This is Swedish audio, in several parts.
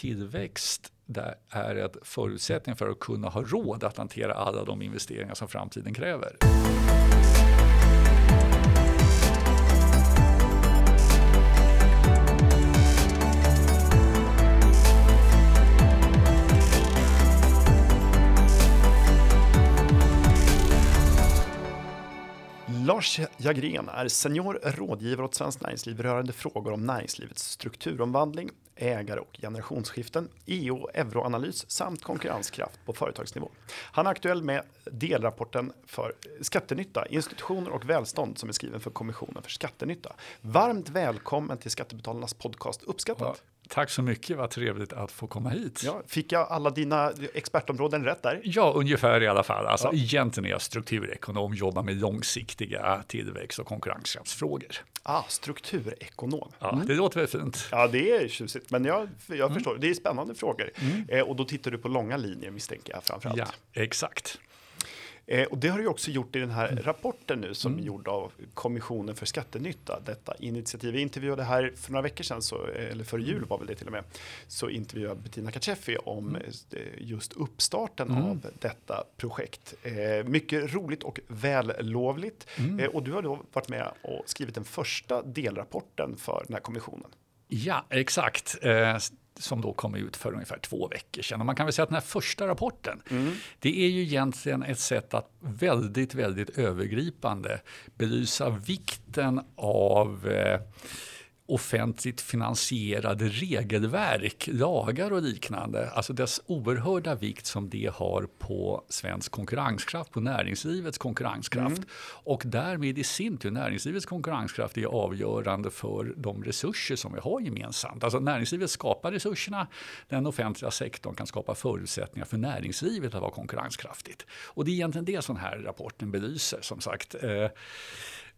tillväxt där är en förutsättning för att kunna ha råd att hantera alla de investeringar som framtiden kräver. Lars Jagren är senior rådgivare åt Svenskt Näringsliv rörande frågor om näringslivets strukturomvandling, ägare och generationsskiften, EU och euroanalys samt konkurrenskraft på företagsnivå. Han är aktuell med delrapporten för skattenytta, institutioner och välstånd som är skriven för Kommissionen för skattenytta. Varmt välkommen till Skattebetalarnas podcast Uppskattat. Tack så mycket, vad trevligt att få komma hit. Ja, fick jag alla dina expertområden rätt där? Ja, ungefär i alla fall. Alltså, ja. Egentligen är jag strukturekonom, jobbar med långsiktiga tillväxt och konkurrenskraftsfrågor. Ah, strukturekonom. Ja, mm. Det låter väl fint? Ja, det är tjusigt, men jag, jag mm. förstår. Det är spännande frågor. Mm. Eh, och då tittar du på långa linjer misstänker jag framförallt. Ja, exakt. Eh, och det har du också gjort i den här mm. rapporten nu som mm. är gjord av Kommissionen för skattenytta. Detta initiativ. Vi intervjuade här för några veckor sedan, så, eller före jul var väl det till och med, så intervjuade Bettina Kachefi om mm. Eh, just uppstarten mm. av detta projekt. Eh, mycket roligt och vällovligt. Mm. Eh, och du har då varit med och skrivit den första delrapporten för den här kommissionen. Ja, exakt. Som då kom ut för ungefär två veckor sedan. Och man kan väl säga att den här första rapporten, mm. det är ju egentligen ett sätt att väldigt, väldigt övergripande belysa vikten av eh, offentligt finansierade regelverk, lagar och liknande. Alltså dess oerhörda vikt som det har på svensk konkurrenskraft, på näringslivets konkurrenskraft. Mm. Och därmed i sin tur näringslivets konkurrenskraft är avgörande för de resurser som vi har gemensamt. Alltså näringslivet skapar resurserna, den offentliga sektorn kan skapa förutsättningar för näringslivet att vara konkurrenskraftigt. Och det är egentligen det som den här rapporten belyser som sagt. Eh,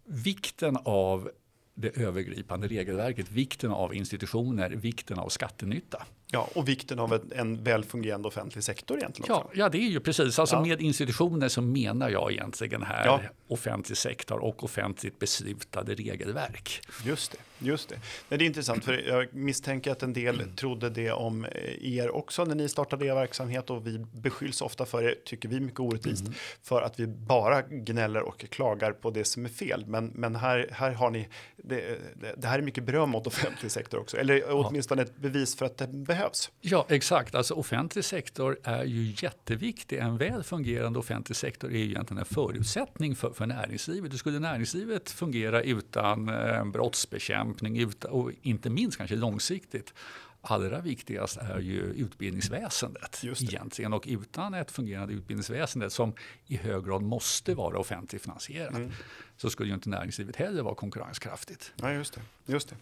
vikten av det övergripande regelverket, vikten av institutioner, vikten av skattenytta. Ja, och vikten av en, en väl fungerande offentlig sektor egentligen. Ja, ja, det är ju precis. Alltså ja. Med institutioner så menar jag egentligen här ja. offentlig sektor och offentligt beslutade regelverk. Just det. Just det. Nej, det är intressant, för jag misstänker att en del mm. trodde det om eh, er också när ni startade er verksamhet och vi beskylls ofta för det, tycker vi mycket orättvist, mm. för att vi bara gnäller och klagar på det som är fel. Men, men här, här har ni, det, det, här är mycket beröm åt offentlig sektor också, eller åtminstone ett bevis för att det behövs. Ja, exakt. Alltså offentlig sektor är ju jätteviktig. En väl fungerande offentlig sektor är ju egentligen en förutsättning för, för näringslivet. Hur skulle näringslivet fungera utan eh, brottsbekämpning bekämpning och inte minst kanske långsiktigt allra viktigast är ju utbildningsväsendet egentligen. Och utan ett fungerande utbildningsväsende som i hög grad måste vara offentligt finansierat mm. Så skulle ju inte näringslivet heller vara konkurrenskraftigt. Ja, just det. Just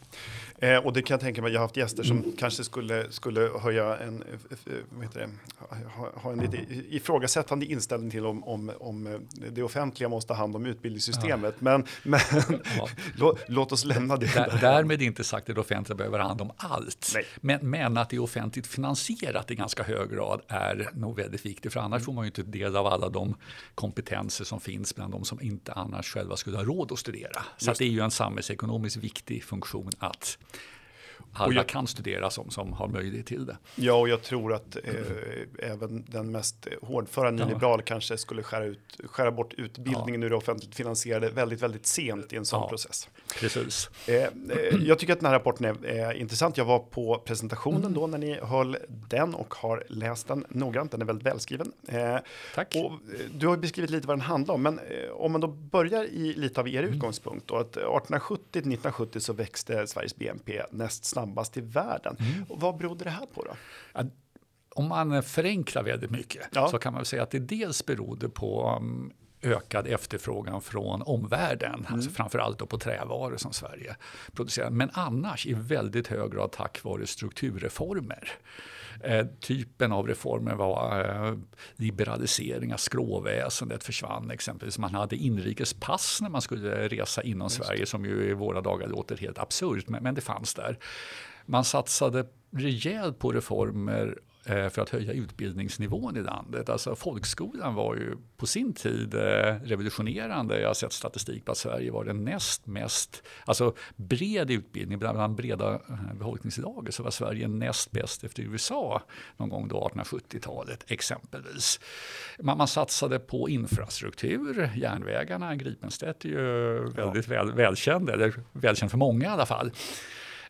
det. Eh, och det kan jag tänka mig, jag har haft gäster som mm. kanske skulle, skulle höja en, eh, vad heter det, ha, ha en lite ifrågasättande inställning till om, om, om det offentliga måste ha hand om utbildningssystemet. Ja. Men, men ja. låt, låt, oss lämna det. Där, därmed inte sagt att det offentliga behöver ha hand om allt. Men, men, att det är offentligt finansierat i ganska hög grad är nog väldigt viktigt. För annars mm. får man ju inte del av alla de kompetenser som finns bland de som inte annars själva skulle ha råd att studera. Så det är ju en samhällsekonomiskt viktig funktion att alla jag, kan studera som, som har möjlighet till det. Ja, och jag tror att eh, även den mest hårdföra nyliberal ja. kanske skulle skära, ut, skära bort utbildningen ja. ur det offentligt finansierade väldigt, väldigt sent i en sån ja, process. Precis. Eh, eh, jag tycker att den här rapporten är, är intressant. Jag var på presentationen mm. då när ni höll den och har läst den noggrant. Den är väldigt välskriven. Eh, Tack. Och, eh, du har beskrivit lite vad den handlar om, men eh, om man då börjar i lite av er mm. utgångspunkt. Då, att 1870-1970 så växte Sveriges BNP näst snabbast i världen. Mm. Och vad berodde det här på då? Ja, om man förenklar väldigt mycket ja. så kan man säga att det dels berodde på um, ökad efterfrågan från omvärlden, mm. alltså framförallt då på trävaror som Sverige producerar. Men annars i väldigt hög grad tack vare strukturreformer. Eh, typen av reformer var eh, liberalisering av skråväsendet försvann exempelvis. Man hade inrikespass när man skulle resa inom Just. Sverige som ju i våra dagar låter helt absurt men, men det fanns där. Man satsade rejält på reformer för att höja utbildningsnivån i landet. Alltså folkskolan var ju på sin tid eh, revolutionerande. Jag har sett statistik på att Sverige var den näst mest, alltså bred utbildning bland breda eh, befolkningslager så var Sverige näst bäst efter USA någon gång då 1870-talet exempelvis. Man, man satsade på infrastruktur, järnvägarna, Gripenstedt är ju väldigt ja. väl, välkänd, eller välkänd för många i alla fall.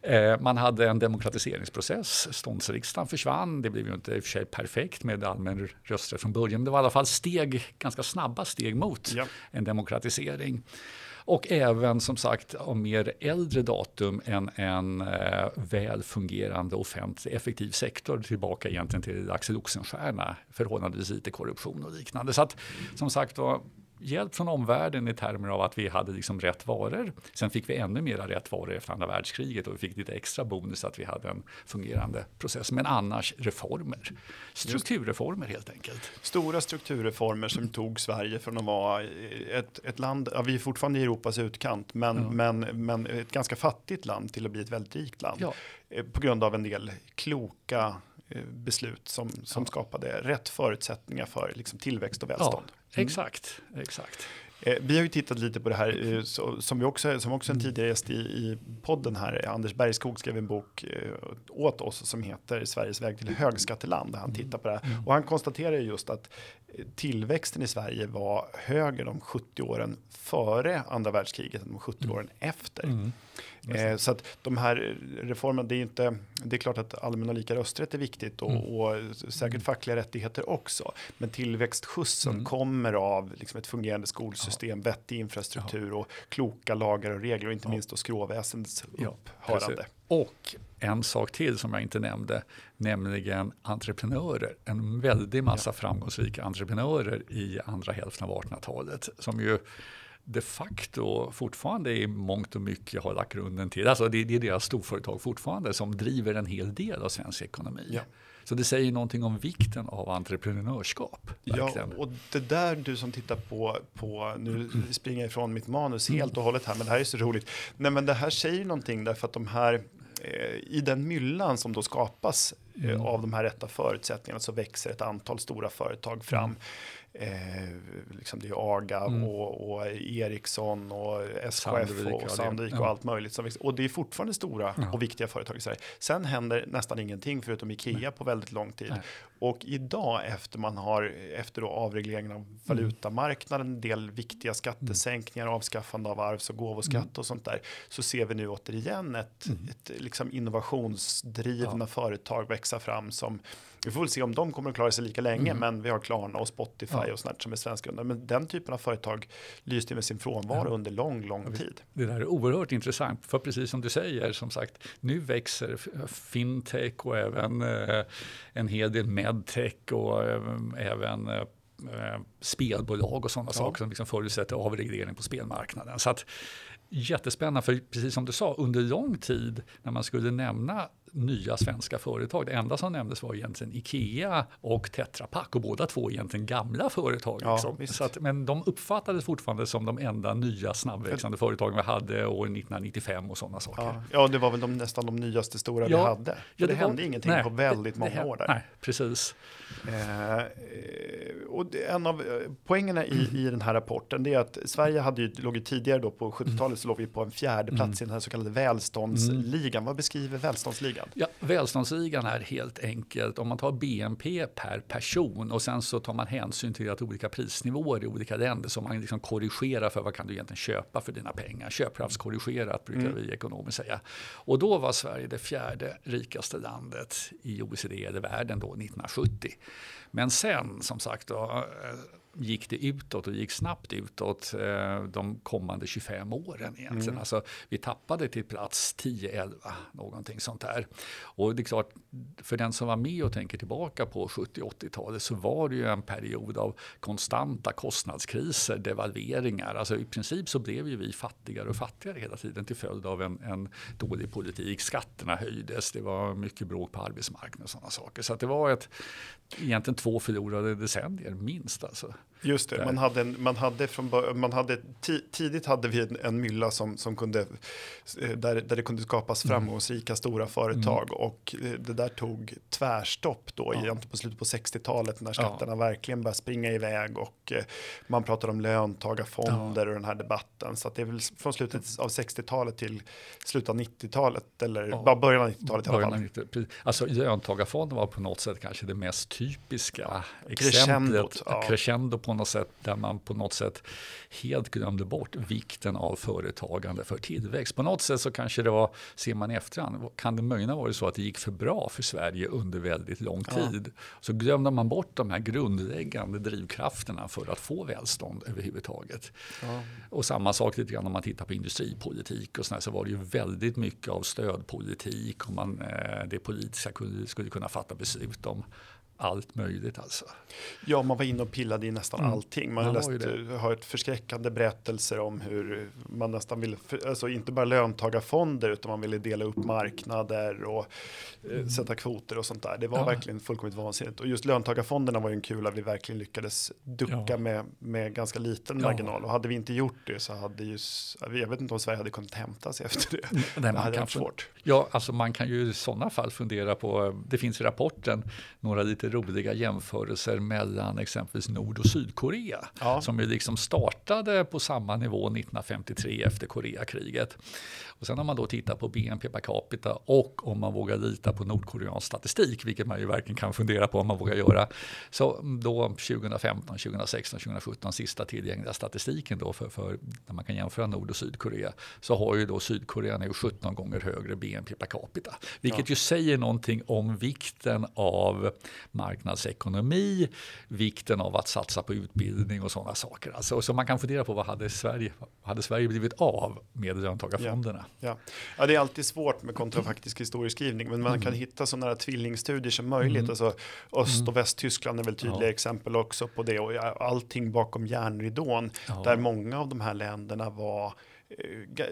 Eh, man hade en demokratiseringsprocess. Ståndsriksdagen försvann. Det blev ju inte i och för sig perfekt med allmän rösträtt från början. Men det var i alla fall steg, ganska snabba steg mot ja. en demokratisering. Och även som sagt av mer äldre datum än en eh, väl fungerande offentlig effektiv sektor tillbaka egentligen till Axel Oxenstierna, förhållandevis lite korruption och liknande. Så att som sagt var, hjälp från omvärlden i termer av att vi hade liksom rätt varor. Sen fick vi ännu mera rätt varor efter andra världskriget och vi fick lite extra bonus att vi hade en fungerande process. Men annars reformer, strukturreformer helt enkelt. Stora strukturreformer som tog Sverige från att vara ett, ett land, ja, vi är fortfarande i Europas utkant, men, ja. men, men ett ganska fattigt land till att bli ett väldigt rikt land. Ja. Eh, på grund av en del kloka beslut som, som skapade rätt förutsättningar för liksom, tillväxt och välstånd. Mm. Exakt, exakt. Eh, vi har ju tittat lite på det här eh, som, vi också, som också en mm. tidigare gäst i, i podden här, Anders Bergskog skrev en bok eh, åt oss som heter Sveriges väg till högskatteland. Där han tittar på det här. Mm. Och han konstaterar just att tillväxten i Sverige var högre de 70 åren före andra världskriget än de 70 mm. åren efter. Mm. Eh, så att de här reformerna, det är inte, det är klart att allmän och lika rösträtt är viktigt och, mm. och säkert fackliga rättigheter också. Men tillväxtskjutsen mm. kommer av liksom ett fungerande skolsystem, ja. vettig infrastruktur ja. och kloka lagar och regler och inte ja. minst då skråväsendets upphörande. och en sak till som jag inte nämnde, nämligen entreprenörer. En väldig massa framgångsrika entreprenörer i andra hälften av 1800-talet som ju de facto fortfarande i mångt och mycket har lagt grunden till, alltså det, det är deras storföretag fortfarande som driver en hel del av svensk ekonomi. Ja. Så det säger någonting om vikten av entreprenörskap. Verkligen. Ja, och det där du som tittar på, på nu springer jag ifrån mitt manus helt och hållet här, men det här är så roligt. Nej, men det här säger någonting därför att de här eh, i den myllan som då skapas eh, mm. av de här rätta förutsättningarna så växer ett antal stora företag fram. Mm eh, liksom det är AGA mm. och, och, Ericsson och SKF Sandvik, och Sandvik och allt möjligt. Som, och det är fortfarande stora ja. och viktiga företag i Sverige. Sen händer nästan ingenting förutom Ikea Nej. på väldigt lång tid. Nej. Och idag efter man har efter då avregleringen av mm. valutamarknaden, en del viktiga skattesänkningar, mm. avskaffande av arvs och gåvoskatt mm. och sånt där, så ser vi nu återigen ett, ett liksom innovationsdrivna ja. företag växa fram som vi får väl se om de kommer att klara sig lika länge, mm. men vi har Klarna och Spotify ja. och sånt som är svenskgrundade. Men den typen av företag lyste med sin frånvaro ja. under lång, lång tid. Det där är oerhört intressant, för precis som du säger, som sagt, nu växer fintech och även eh, en hel del medtech och eh, även eh, spelbolag och sådana ja. saker som liksom förutsätter avreglering på spelmarknaden. Så att, jättespännande, för precis som du sa, under lång tid när man skulle nämna nya svenska företag. Det enda som nämndes var egentligen Ikea och Tetra Pak och båda två egentligen gamla företag. Ja, liksom. Så att, men de uppfattades fortfarande som de enda nya snabbväxande företagen vi hade år 1995 och sådana saker. Ja, ja det var väl de, nästan de nyaste stora ja, vi hade. Ja, det, det hände ingenting nej, på väldigt det, många det, år där. Nej, precis. Eh, och en av eh, poängerna i, mm. i den här rapporten är att Sverige hade ju, låg ju tidigare då på 70-talet mm. så låg vi på en fjärde plats mm. i den här så kallade välståndsligan. Mm. Vad beskriver välståndsligan? Ja, välståndsligan är helt enkelt om man tar BNP per person och sen så tar man hänsyn till att olika prisnivåer i olika länder som man liksom korrigerar för vad kan du egentligen köpa för dina pengar. Köpkraftskorrigerat brukar mm. vi ekonomiskt säga. Och då var Sverige det fjärde rikaste landet i OECD eller världen då 1970. Men sen som sagt då, gick det utåt och gick snabbt utåt eh, de kommande 25 åren egentligen. Mm. Alltså, vi tappade till plats 10-11, någonting sånt där. Och det är klart, för den som var med och tänker tillbaka på 70-80-talet så var det ju en period av konstanta kostnadskriser, devalveringar. Alltså i princip så blev ju vi fattigare och fattigare hela tiden till följd av en, en dålig politik. Skatterna höjdes, det var mycket bråk på arbetsmarknaden och sådana saker. Så det var ett, egentligen två förlorade decennier minst. Alltså. Just det, man hade, en, man hade, från, man hade tidigt hade vi en, en mylla som, som kunde, eh, där, där det kunde skapas mm. framgångsrika stora företag mm. och eh, det där tog tvärstopp då ja. på slutet på 60-talet när skatterna ja. verkligen började springa iväg och eh, man pratade om löntagarfonder ja. och den här debatten. Så det är väl från slutet av 60-talet till slutet av 90-talet eller ja. början av 90-talet i alla fall. 90, alltså löntagarfonder var på något sätt kanske det mest typiska exemplet. Crescendo på något sätt där man på något sätt helt glömde bort vikten av företagande för tillväxt. På något sätt så kanske det var, ser man i efterhand, kan det möjligen vara så att det gick för bra för Sverige under väldigt lång tid. Ja. Så glömde man bort de här grundläggande drivkrafterna för att få välstånd överhuvudtaget. Ja. Och samma sak lite grann om man tittar på industripolitik och sådär, så var det ju väldigt mycket av stödpolitik och man, eh, det politiska skulle kunna fatta beslut om allt möjligt alltså. Ja, man var inne och pillade i nästan mm. allting. Man, har läst, hört förskräckande berättelser om hur man nästan ville, alltså inte bara löntagarfonder, utan man ville dela upp marknader och eh, mm. sätta kvoter och sånt där. Det var ja. verkligen fullkomligt vansinnigt. Och just löntagarfonderna var ju en kul att vi verkligen lyckades ducka ja. med, med ganska liten ja. marginal. Och hade vi inte gjort det så hade ju, jag vet inte om Sverige hade kunnat hämta sig efter det. Nej, det hade varit svårt. Ja, alltså man kan ju i sådana fall fundera på, det finns i rapporten några lite roliga jämförelser mellan exempelvis Nord och Sydkorea. Ja. Som ju liksom startade på samma nivå 1953 efter Koreakriget. Och sen om man då tittar på BNP per capita och om man vågar lita på nordkoreansk statistik, vilket man ju verkligen kan fundera på om man vågar göra. Så då 2015, 2016, 2017, sista tillgängliga statistiken då för, för när man kan jämföra Nord och Sydkorea, så har ju då Sydkorea nu 17 gånger högre BNP per capita. Vilket ja. ju säger någonting om vikten av marknadsekonomi, vikten av att satsa på utbildning och sådana saker. Alltså, så man kan fundera på vad hade Sverige, vad hade Sverige blivit av med löntagarfonderna? Ja. Ja. ja, det är alltid svårt med kontrafaktisk historieskrivning, men man mm. kan hitta sådana tvillingstudier som möjligt. Mm. Alltså, Öst och mm. Västtyskland är väl tydliga ja. exempel också på det och allting bakom järnridån, ja. där många av de här länderna var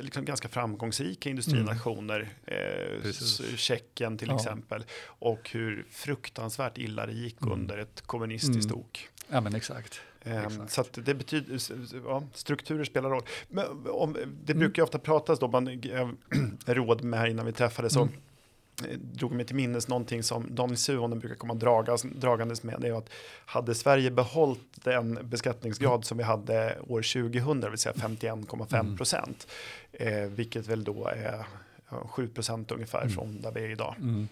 liksom ganska framgångsrika industrinationer. Mm. Eh, Tjeckien till ja. exempel. Och hur fruktansvärt illa det gick mm. under ett kommunistiskt mm. ok. Ja men exakt. Um, så det betyder, ja, strukturer spelar roll. Men om, det mm. brukar ju ofta pratas då, man råd med här innan vi träffades, mm. Eh, drog mig till minnes någonting som Daniel Suhonen brukar komma dragas, dragandes med. Det är att hade Sverige behållit den beskattningsgrad mm. som vi hade år 2000, det vill säga 51,5 mm. procent, mm. eh, vilket väl då är 7 procent ungefär mm. från där vi är idag. Mm.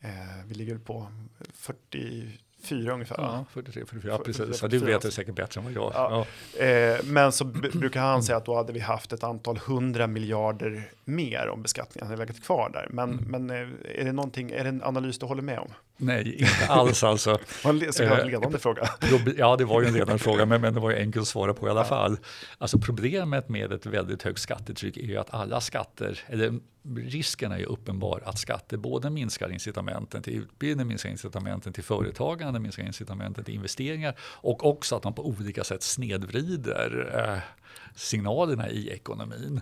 Eh, vi ligger på 40 44 ungefär. Ja, 43, 44, ja, precis. 44. Du vet det säkert bättre än vad jag. Ja. Ja. Eh, men så brukar han säga att då hade vi haft ett antal hundra miljarder mer om beskattningen hade legat kvar där. Men, mm. men eh, är det någonting, är det en analys du håller med om? Nej, inte alls alltså. en så kallad ledande fråga. Ja, det var ju en ledande fråga, men, men det var ju enkelt att svara på i alla fall. Alltså problemet med ett väldigt högt skattetryck är ju att alla skatter, eller risken är ju uppenbar att skatter både minskar incitamenten till utbildning, minskar incitamenten till företagande, minskar incitamenten till investeringar och också att de på olika sätt snedvrider eh, signalerna i ekonomin.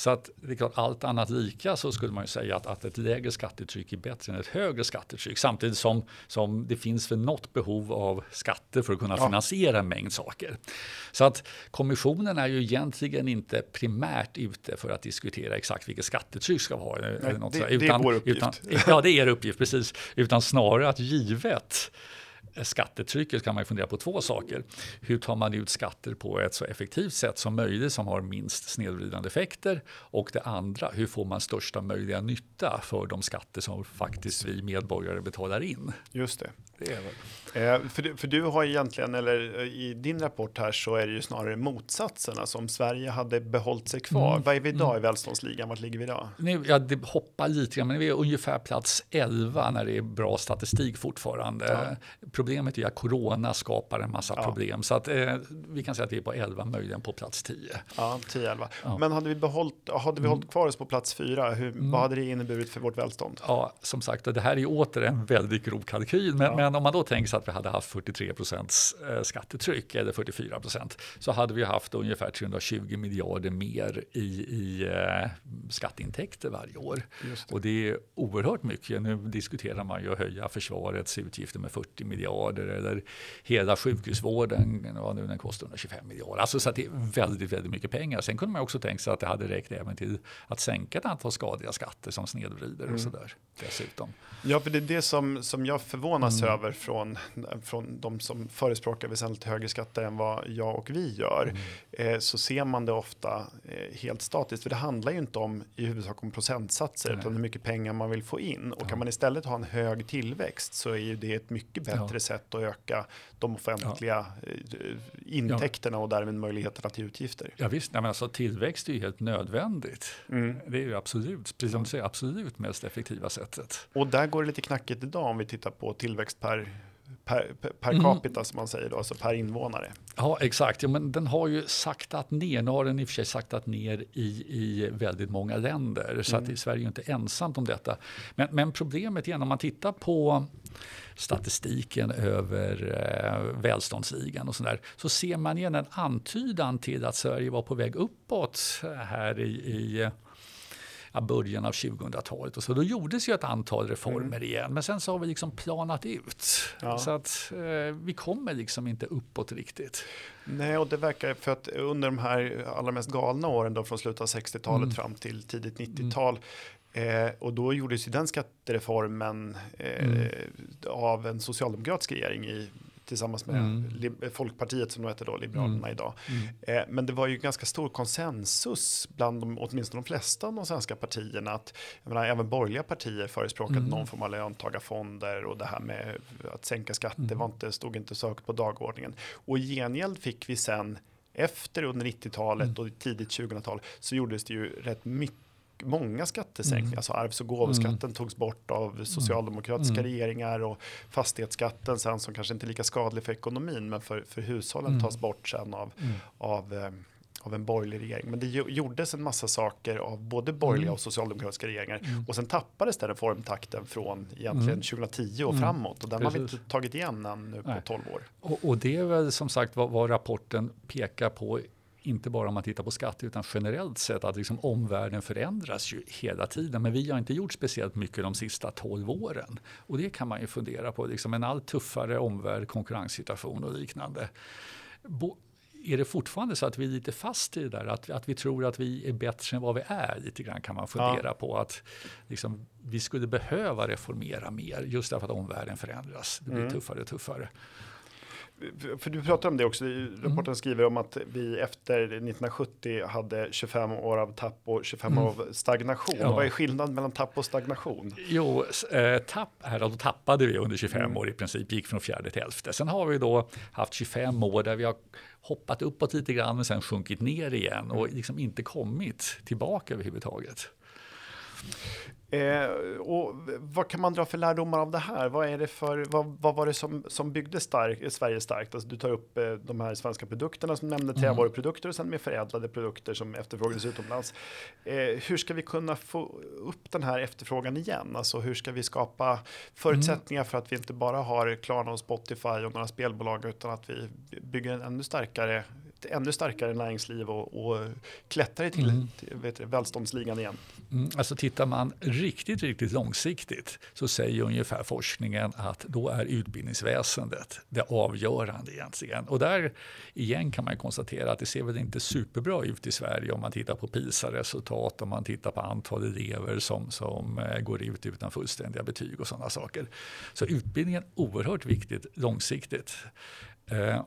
Så att det är klart, allt annat lika så skulle man ju säga att, att ett lägre skattetryck är bättre än ett högre skattetryck. Samtidigt som, som det finns för något behov av skatter för att kunna ja. finansiera en mängd saker. Så att kommissionen är ju egentligen inte primärt ute för att diskutera exakt vilket skattetryck ska vara. Nej, eller något det, utan, det är vår uppgift. Utan, ja, det är er uppgift, precis. Utan snarare att givet skattetrycket kan man fundera på två saker. Hur tar man ut skatter på ett så effektivt sätt som möjligt som har minst snedvridande effekter? Och det andra, hur får man största möjliga nytta för de skatter som faktiskt vi medborgare betalar in? Just det. det. Eh, för, du, för du har egentligen, eller eh, i din rapport här så är det ju snarare motsatsen. Alltså om Sverige hade behållit sig kvar. Mm. Vad är vi idag mm. i välståndsligan? Vart ligger vi idag? Nu, ja, det hoppar lite men vi är ungefär plats 11 när det är bra statistik fortfarande. Ja. Problemet är att corona skapar en massa ja. problem. Så att, eh, vi kan säga att vi är på 11, möjligen på plats 10. Ja, 10-11. Ja. Men hade vi, behållit, hade vi mm. hållit kvar oss på plats 4, hur, mm. vad hade det inneburit för vårt välstånd? Ja, som sagt, det här är åter en väldigt grov kalkyl. Men, men om man då tänker sig att vi hade haft 43 procents eh, skattetryck eller 44 procent så hade vi haft ungefär 320 miljarder mer i, i eh, skatteintäkter varje år. Det. Och det är oerhört mycket. Nu diskuterar man ju att höja försvarets utgifter med 40 miljarder miljarder eller hela sjukhusvården, ja, nu den kostar 125 miljarder. Alltså så det är väldigt, väldigt mycket pengar. Sen kunde man också tänka sig att det hade räckt även till att sänka ett antal skadliga skatter som snedvrider mm. och sådär dessutom. Ja, för det är det som, som jag förvånas mm. över från, från de som förespråkar väsentligt högre skatter än vad jag och vi gör. Mm. Eh, så ser man det ofta eh, helt statiskt. För det handlar ju inte om i huvudsak om procentsatser Nej. utan hur mycket pengar man vill få in. Och ja. kan man istället ha en hög tillväxt så är ju det ett mycket bättre ja. Sätt att öka de offentliga ja. Eh, intäkterna och därmed möjligheterna till utgifter. Ja, visst, Nej, men alltså, tillväxt är ju helt nödvändigt. Mm. Det är ju absolut, precis som du säger, absolut mest effektiva sättet. Och där går det lite knackigt idag om vi tittar på tillväxt per per, per mm. capita mm. som man säger då, alltså per invånare. Ja exakt, ja, men den har ju saktat ner, nu har den i och för sig saktat ner i, i väldigt många länder så mm. att Sverige är inte ensamt om detta. Men, men problemet är om man tittar på statistiken över eh, välståndsligan och sådär så ser man igen en antydan till att Sverige var på väg uppåt här i, i början av 2000-talet. Och så då gjordes ju ett antal reformer mm. igen. Men sen så har vi liksom planat ut. Ja. Så att eh, vi kommer liksom inte uppåt riktigt. Nej, och det verkar för att under de här allra mest galna åren då från slutet av 60-talet mm. fram till tidigt 90-tal mm. Eh, och då gjordes ju den skattereformen eh, mm. av en socialdemokratisk regering i tillsammans med mm. Folkpartiet som de heter då, Liberalerna mm. idag. Mm. Eh, men det var ju ganska stor konsensus bland de, åtminstone de flesta av de svenska partierna att menar, även borgerliga partier förespråkade mm. någon form av löntagarfonder och det här med att sänka skatter mm. var inte, stod inte så högt på dagordningen. Och i gengäld fick vi sen efter under 90-talet mm. och tidigt 2000-tal så gjordes det ju rätt mycket många skattesänkningar. Mm. Alltså arvs och gåvoskatten mm. togs bort av mm. socialdemokratiska mm. regeringar och fastighetsskatten sen som kanske inte är lika skadlig för ekonomin men för, för hushållen mm. tas bort sen av, mm. av eh, av en borgerlig regering. Men det gjordes en massa saker av både borgerliga mm. och socialdemokratiska regeringar. Mm. Och sen tappades den reformtakten från egentligen mm. 2010 och framåt. Och den Precis. har vi inte tagit igen än nu på Nej. 12 år. Och, och, det är väl som sagt vad, vad rapporten pekar på inte bara om man tittar på skatt utan generellt sett att liksom omvärlden förändras ju hela tiden. Men vi har inte gjort speciellt mycket de sista 12 åren. Och det kan man ju fundera på, liksom en allt tuffare omvärld, konkurrenssituation och liknande. Bo är det fortfarande så att vi är lite fast i det där, att, att vi tror att vi är bättre än vad vi är? Lite grann kan man fundera ja. på att liksom, vi skulle behöva reformera mer just därför att omvärlden förändras. Det blir mm. tuffare och tuffare för du pratar om det också, rapporten mm. skriver om att vi efter 1970 hade 25 år av tapp och 25 mm. år av stagnation. Ja. Vad är skillnaden mellan tapp och stagnation? Jo, eh, tapp är då tappade vi under 25 mm. år i princip, gick från fjärde till elfte. Sen har vi då haft 25 år där vi har hoppat uppåt lite grann men sen sjunkit ner igen och liksom inte kommit tillbaka överhuvudtaget. Eh, och vad kan man dra för lärdomar av det här? Vad, är det för, vad, vad var det som, som byggde stark, Sverige starkt? Alltså, du tar upp eh, de här svenska produkterna som nämnde, mm. trävaruprodukter och sen med förädlade produkter som efterfrågades utomlands. Eh, hur ska vi kunna få upp den här efterfrågan igen? Alltså hur ska vi skapa förutsättningar mm. för att vi inte bara har Klarna och Spotify och några spelbolag utan att vi bygger en ännu starkare ännu starkare näringsliv och, och klättrar till, mm. till vet välståndsligan igen. Mm, alltså tittar man riktigt, riktigt långsiktigt så säger ungefär forskningen att då är utbildningsväsendet det avgörande egentligen. Och där igen kan man konstatera att det ser väl inte superbra ut i Sverige om man tittar på PISA-resultat, om man tittar på antal elever som, som eh, går ut utan fullständiga betyg och sådana saker. Så utbildningen är oerhört viktigt långsiktigt. Eh,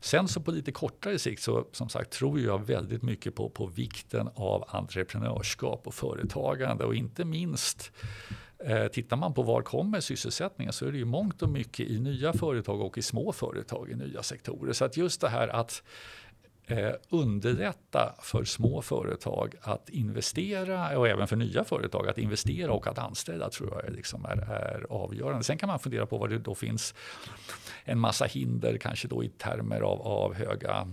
Sen så på lite kortare sikt så som sagt tror jag väldigt mycket på, på vikten av entreprenörskap och företagande och inte minst eh, Tittar man på var kommer sysselsättningen så är det ju mångt och mycket i nya företag och i små företag i nya sektorer. Så att just det här att eh, underlätta för små företag att investera och även för nya företag att investera och att anställa tror jag liksom är, är avgörande. Sen kan man fundera på vad det då finns en massa hinder kanske då i termer av, av höga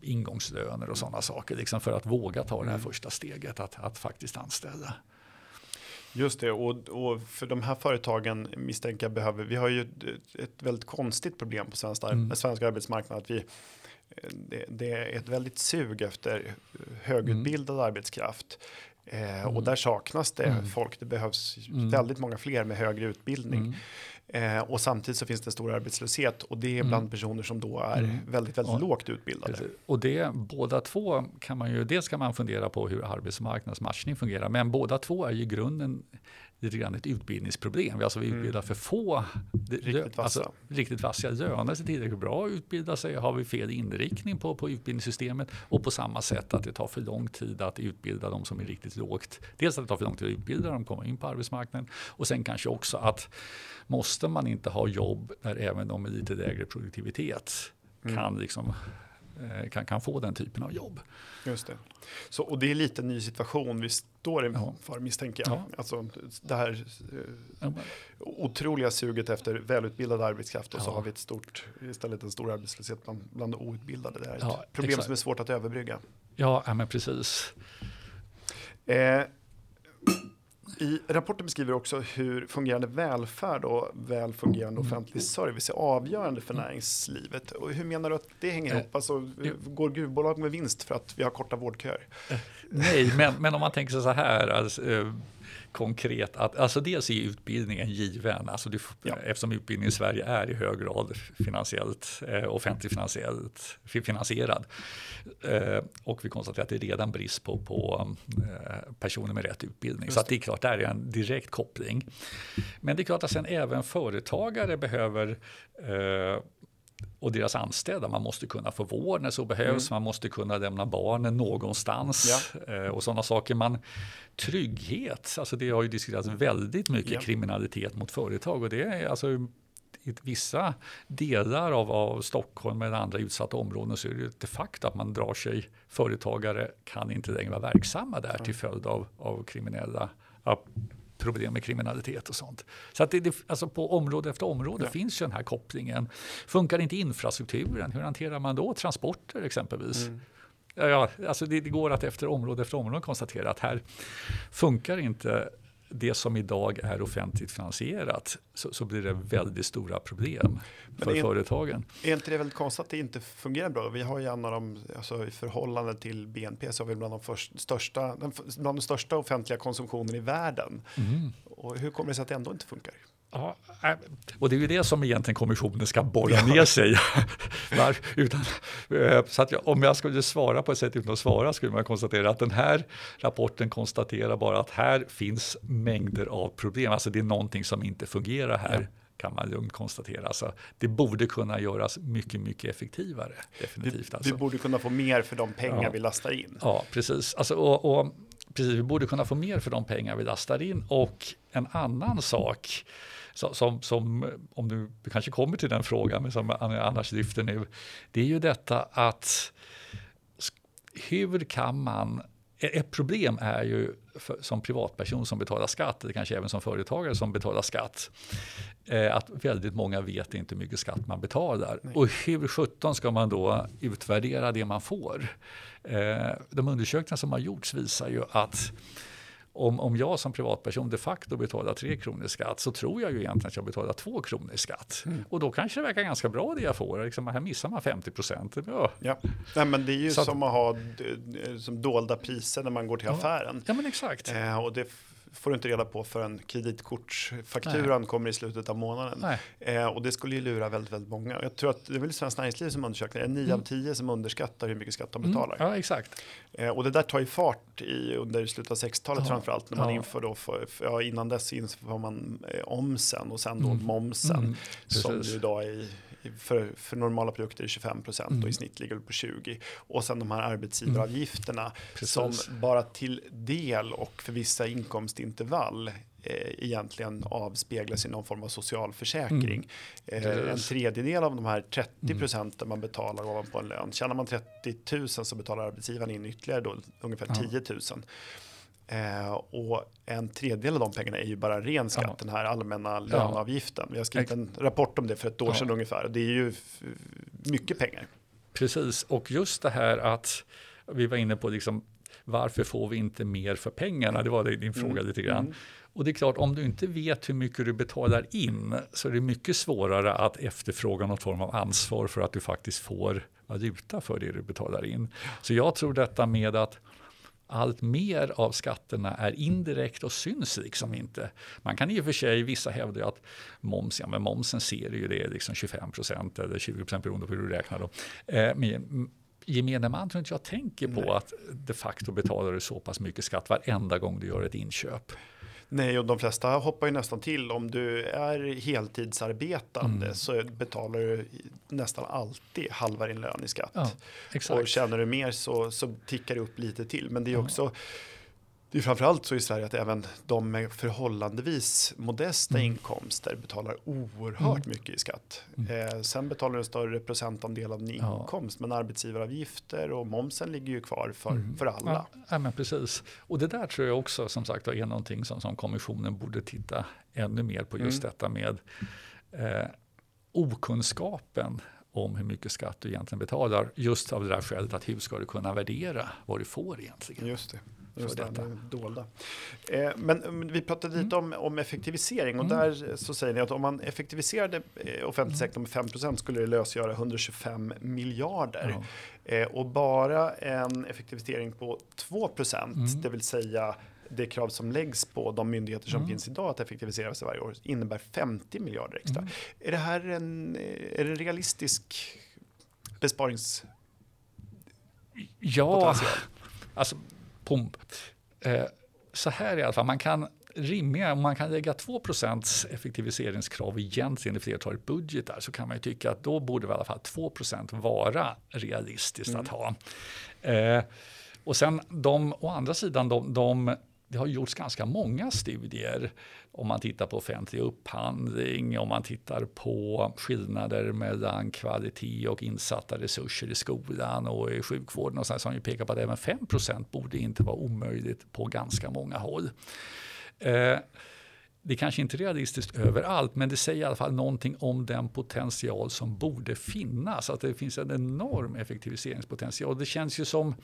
ingångslöner och sådana saker liksom för att våga ta det här mm. första steget att, att faktiskt anställa. Just det, och, och, för de här företagen misstänker jag behöver, vi har ju ett, väldigt konstigt problem på svensk, mm. svensk arbetsmarknad. Att vi, det, det, är ett väldigt sug efter högutbildad mm. arbetskraft. Eh, mm. Och där saknas det mm. folk. Det behövs mm. väldigt många fler med högre utbildning. Eh, och samtidigt så finns det stor arbetslöshet och det är bland mm. personer som då är mm. väldigt, väldigt och, lågt utbildade. Precis. Och det, båda två kan man ju, dels kan man fundera på hur arbetsmarknadsmatchning fungerar, men båda två är ju grunden lite grann ett utbildningsproblem. Alltså vi utbildar mm. för få. Riktigt vassa. Alltså, riktigt vassa. Lönar sig tillräckligt bra att utbilda sig? Har vi fel inriktning på, på utbildningssystemet? Och på samma sätt att det tar för lång tid att utbilda de som är riktigt lågt. Dels att det tar för lång tid att utbilda dem, komma in på arbetsmarknaden. Och sen kanske också att måste man inte ha jobb där även de med lite lägre produktivitet mm. kan liksom kan, kan få den typen av jobb. Just det. Så, och det är lite en ny situation vi står inför ja. misstänker jag. Ja. Alltså, det här eh, otroliga suget efter välutbildad arbetskraft och ja. så har vi ett stort, istället en stor arbetslöshet bland, bland outbildade. Det är ett ja, problem exakt. som är svårt att överbrygga. Ja, men precis. Eh, i rapporten beskriver också hur fungerande välfärd och väl fungerande offentlig service är avgörande för näringslivet. Och hur menar du att det hänger ihop? Alltså, går gruvbolag med vinst för att vi har korta vårdköer? Nej, men, men om man tänker sig så här. Alltså, eh, konkret att alltså dels är utbildningen given, alltså det, ja. eftersom utbildning i Sverige är i hög grad finansiellt, eh, offentligt finansiellt, finansierad. Eh, och vi konstaterar att det är redan brist på, på eh, personer med rätt utbildning. Just så det är klart, där är en direkt koppling. Men det är klart att sen även företagare behöver eh, och deras anställda. Man måste kunna få vård när så behövs. Mm. Man måste kunna lämna barnen någonstans ja. eh, och sådana saker. Man, trygghet, alltså det har ju diskuterats väldigt mycket ja. kriminalitet mot företag och det är alltså i vissa delar av, av Stockholm eller andra utsatta områden så är det de facto att man drar sig, företagare kan inte längre vara verksamma där till följd av, av kriminella problem med kriminalitet och sånt. Så att det, det, alltså på område efter område ja. finns ju den här kopplingen. Funkar inte infrastrukturen, hur hanterar man då transporter exempelvis? Mm. Ja, alltså det, det, går att efter område efter område konstatera att här funkar inte det som idag är offentligt finansierat så, så blir det väldigt stora problem för är, företagen. Är inte det väldigt konstigt att det inte fungerar bra? Vi har ju en av de, alltså i förhållande till BNP så har vi bland de, först, största, bland de största offentliga konsumtionen i världen. Mm. Och hur kommer det sig att det ändå inte funkar? Ja, äh, och det är ju det som egentligen kommissionen ska borra ja. ner sig utan, eh, så att om jag skulle svara på ett sätt utan att svara skulle man konstatera att den här rapporten konstaterar bara att här finns mängder av problem. Alltså det är någonting som inte fungerar här. Ja kan man lugnt konstatera. Alltså, det borde kunna göras mycket, mycket effektivare. Definitivt. Vi, alltså. vi borde kunna få mer för de pengar ja. vi lastar in. Ja, precis. Alltså, och, och, precis. Vi borde kunna få mer för de pengar vi lastar in. Och en annan sak som, som, om du, kanske kommer till den frågan, men som annars lyfter nu, det är ju detta att hur kan man ett problem är ju för, som privatperson som betalar skatt, eller kanske även som företagare som betalar skatt, eh, att väldigt många vet inte hur mycket skatt man betalar. Nej. Och hur sjutton ska man då utvärdera det man får? Eh, de undersökningar som har gjorts visar ju att om, om jag som privatperson de facto betalar 3 kronor i skatt så tror jag ju egentligen att jag betalar 2 kronor i skatt. Mm. Och då kanske det verkar ganska bra det jag får. Liksom, här missar man 50 procent. Ja. Ja. Nej, men det är ju så som att, att ha som dolda priser när man går till ja. affären. Ja, men exakt. Eh, och det får du inte reda på förrän kreditkortsfakturan Nej. kommer i slutet av månaden. Eh, och det skulle ju lura väldigt, väldigt många. Jag tror att det är väl Svenskt Näringsliv som undersöker det. 9 mm. av 10 som underskattar hur mycket skatt de mm. betalar. Mm. Ja, exakt. Eh, och det där tar ju fart i, under slutet av 60-talet ja. framförallt. När man ja. inför då, för, för, ja, innan dess inför man eh, omsen och sen då mm. momsen. Mm. Som ju idag är för, för normala produkter är 25 procent mm. och i snitt ligger det på 20. Och sen de här arbetsgivaravgifterna mm. som bara till del och för vissa inkomstintervall eh, egentligen avspeglas i någon form av socialförsäkring. Mm. Eh, en tredjedel av de här 30 mm. procenten man betalar ovanpå en lön. Tjänar man 30 000 så betalar arbetsgivaren in ytterligare då, ungefär ja. 10 000. Eh, och en tredjedel av de pengarna är ju bara ren skatt, ja. den här allmänna löneavgiften. Vi har skrivit en rapport om det för ett år ja. sedan ungefär. Det är ju mycket pengar. Precis, och just det här att vi var inne på liksom, varför får vi inte mer för pengarna? Det var din fråga mm. lite grann. Mm. Och det är klart, om du inte vet hur mycket du betalar in så är det mycket svårare att efterfråga någon form av ansvar för att du faktiskt får valuta för det du betalar in. Så jag tror detta med att allt mer av skatterna är indirekt och syns liksom inte. Man kan i och för sig, vissa hävdar att moms, ja men momsen ser ju det liksom 25 procent eller 20 procent beroende på hur du räknar. Då. Eh, men gemene man tror inte jag tänker på Nej. att de facto betalar du så pass mycket skatt varenda gång du gör ett inköp. Nej, och de flesta hoppar ju nästan till. Om du är heltidsarbetande mm. så betalar du nästan alltid halva din lön i skatt. Ja, och tjänar du mer så, så tickar det upp lite till. Men det är också det är framförallt så i Sverige att även de med förhållandevis modesta mm. inkomster betalar oerhört mm. mycket i skatt. Mm. Eh, sen betalar du en större procentandel av din inkomst, ja. men arbetsgivaravgifter och momsen ligger ju kvar för, mm. för alla. Ja, ja, men precis. Och det där tror jag också som sagt är någonting som, som kommissionen borde titta ännu mer på just mm. detta med eh, okunskapen om hur mycket skatt du egentligen betalar. Just av det där skälet att hur ska du kunna värdera vad du får egentligen. Just det. Just för detta. dolda. Eh, men vi pratade lite mm. om, om effektivisering och mm. där så säger ni att om man effektiviserade eh, offentlig sektor med 5% skulle det lösgöra 125 miljarder. Ja. Eh, och bara en effektivisering på 2 mm. det vill säga det krav som läggs på de myndigheter som mm. finns idag att effektivisera sig varje år innebär 50 miljarder extra. Mm. Är det här en, är det en realistisk besparings... Ja, alltså pump. Eh, så här i alla fall, man kan rimliga, om man kan lägga 2% effektiviseringskrav egentligen i flertalet budgetar så kan man ju tycka att då borde i alla fall 2% vara realistiskt mm. att ha. Eh, och sen de, å andra sidan, de, de det har gjorts ganska många studier om man tittar på offentlig upphandling, om man tittar på skillnader mellan kvalitet och insatta resurser i skolan och i sjukvården och sådär, som ju pekar på att även 5% borde inte vara omöjligt på ganska många håll. Eh, det är kanske inte är realistiskt överallt, men det säger i alla fall någonting om den potential som borde finnas. Att det finns en enorm effektiviseringspotential. Det känns ju som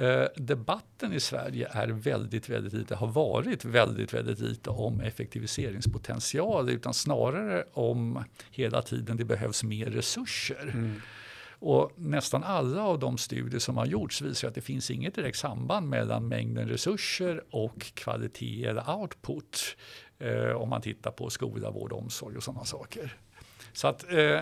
Eh, debatten i Sverige är väldigt, väldigt lite, har varit väldigt, väldigt lite om effektiviseringspotential utan snarare om hela tiden det behövs mer resurser. Mm. Och nästan alla av de studier som har gjorts visar att det finns inget direkt samband mellan mängden resurser och kvalitet eller output. Eh, om man tittar på skola, vård och omsorg och sådana saker. Så att, eh,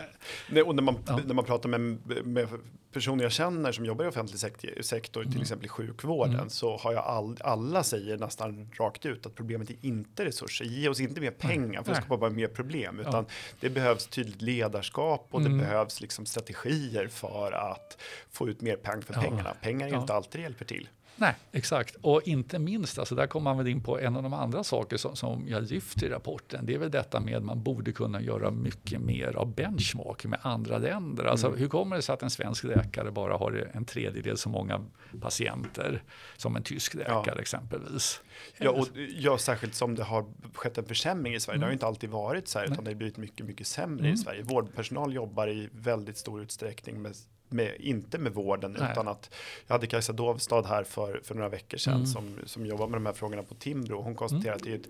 Nej, och när, man, ja. när man pratar med, med personer jag känner som jobbar i offentlig sektor, till mm. exempel i sjukvården, mm. så har jag all, alla säger nästan rakt ut att problemet är inte resurser. Ge oss inte mer pengar för att skapa bara mer problem, utan ja. det behövs tydligt ledarskap och mm. det behövs liksom strategier för att få ut mer peng för pengarna. Pengar är ja. inte alltid det hjälper till. Nej, exakt. Och inte minst, alltså där kommer man väl in på en av de andra saker som, som jag lyfter i rapporten. Det är väl detta med att man borde kunna göra mycket mer av benchmark med andra länder. Alltså, mm. Hur kommer det sig att en svensk läkare bara har en tredjedel så många patienter som en tysk läkare ja. exempelvis? Ja, och, ja, särskilt som det har skett en försämring i Sverige. Mm. Det har mm. inte alltid varit så här, utan Nej. det har blivit mycket, mycket sämre mm. i Sverige. Vårdpersonal jobbar i väldigt stor utsträckning med med, inte med vården Nej. utan att jag hade Kajsa Dovstad här för, för några veckor sedan mm. som, som jobbar med de här frågorna på Timbro. Hon konstaterar mm. att det är ett,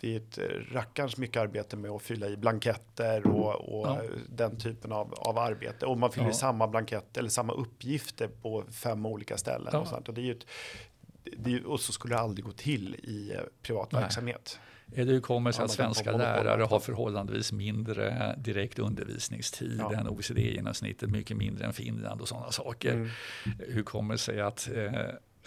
det är ett eh, rackarns mycket arbete med att fylla i blanketter och, och ja. den typen av, av arbete. Och man fyller ja. i samma blankett eller samma uppgifter på fem olika ställen. Ja. Och, sånt. Och, det är ett, det, och så skulle det aldrig gå till i eh, privat Nej. verksamhet. Hur kommer det sig att svenska lärare har förhållandevis mindre direkt undervisningstid ja. än OECD-genomsnittet, mycket mindre än Finland och sådana saker. Mm. Hur kommer det sig att eh,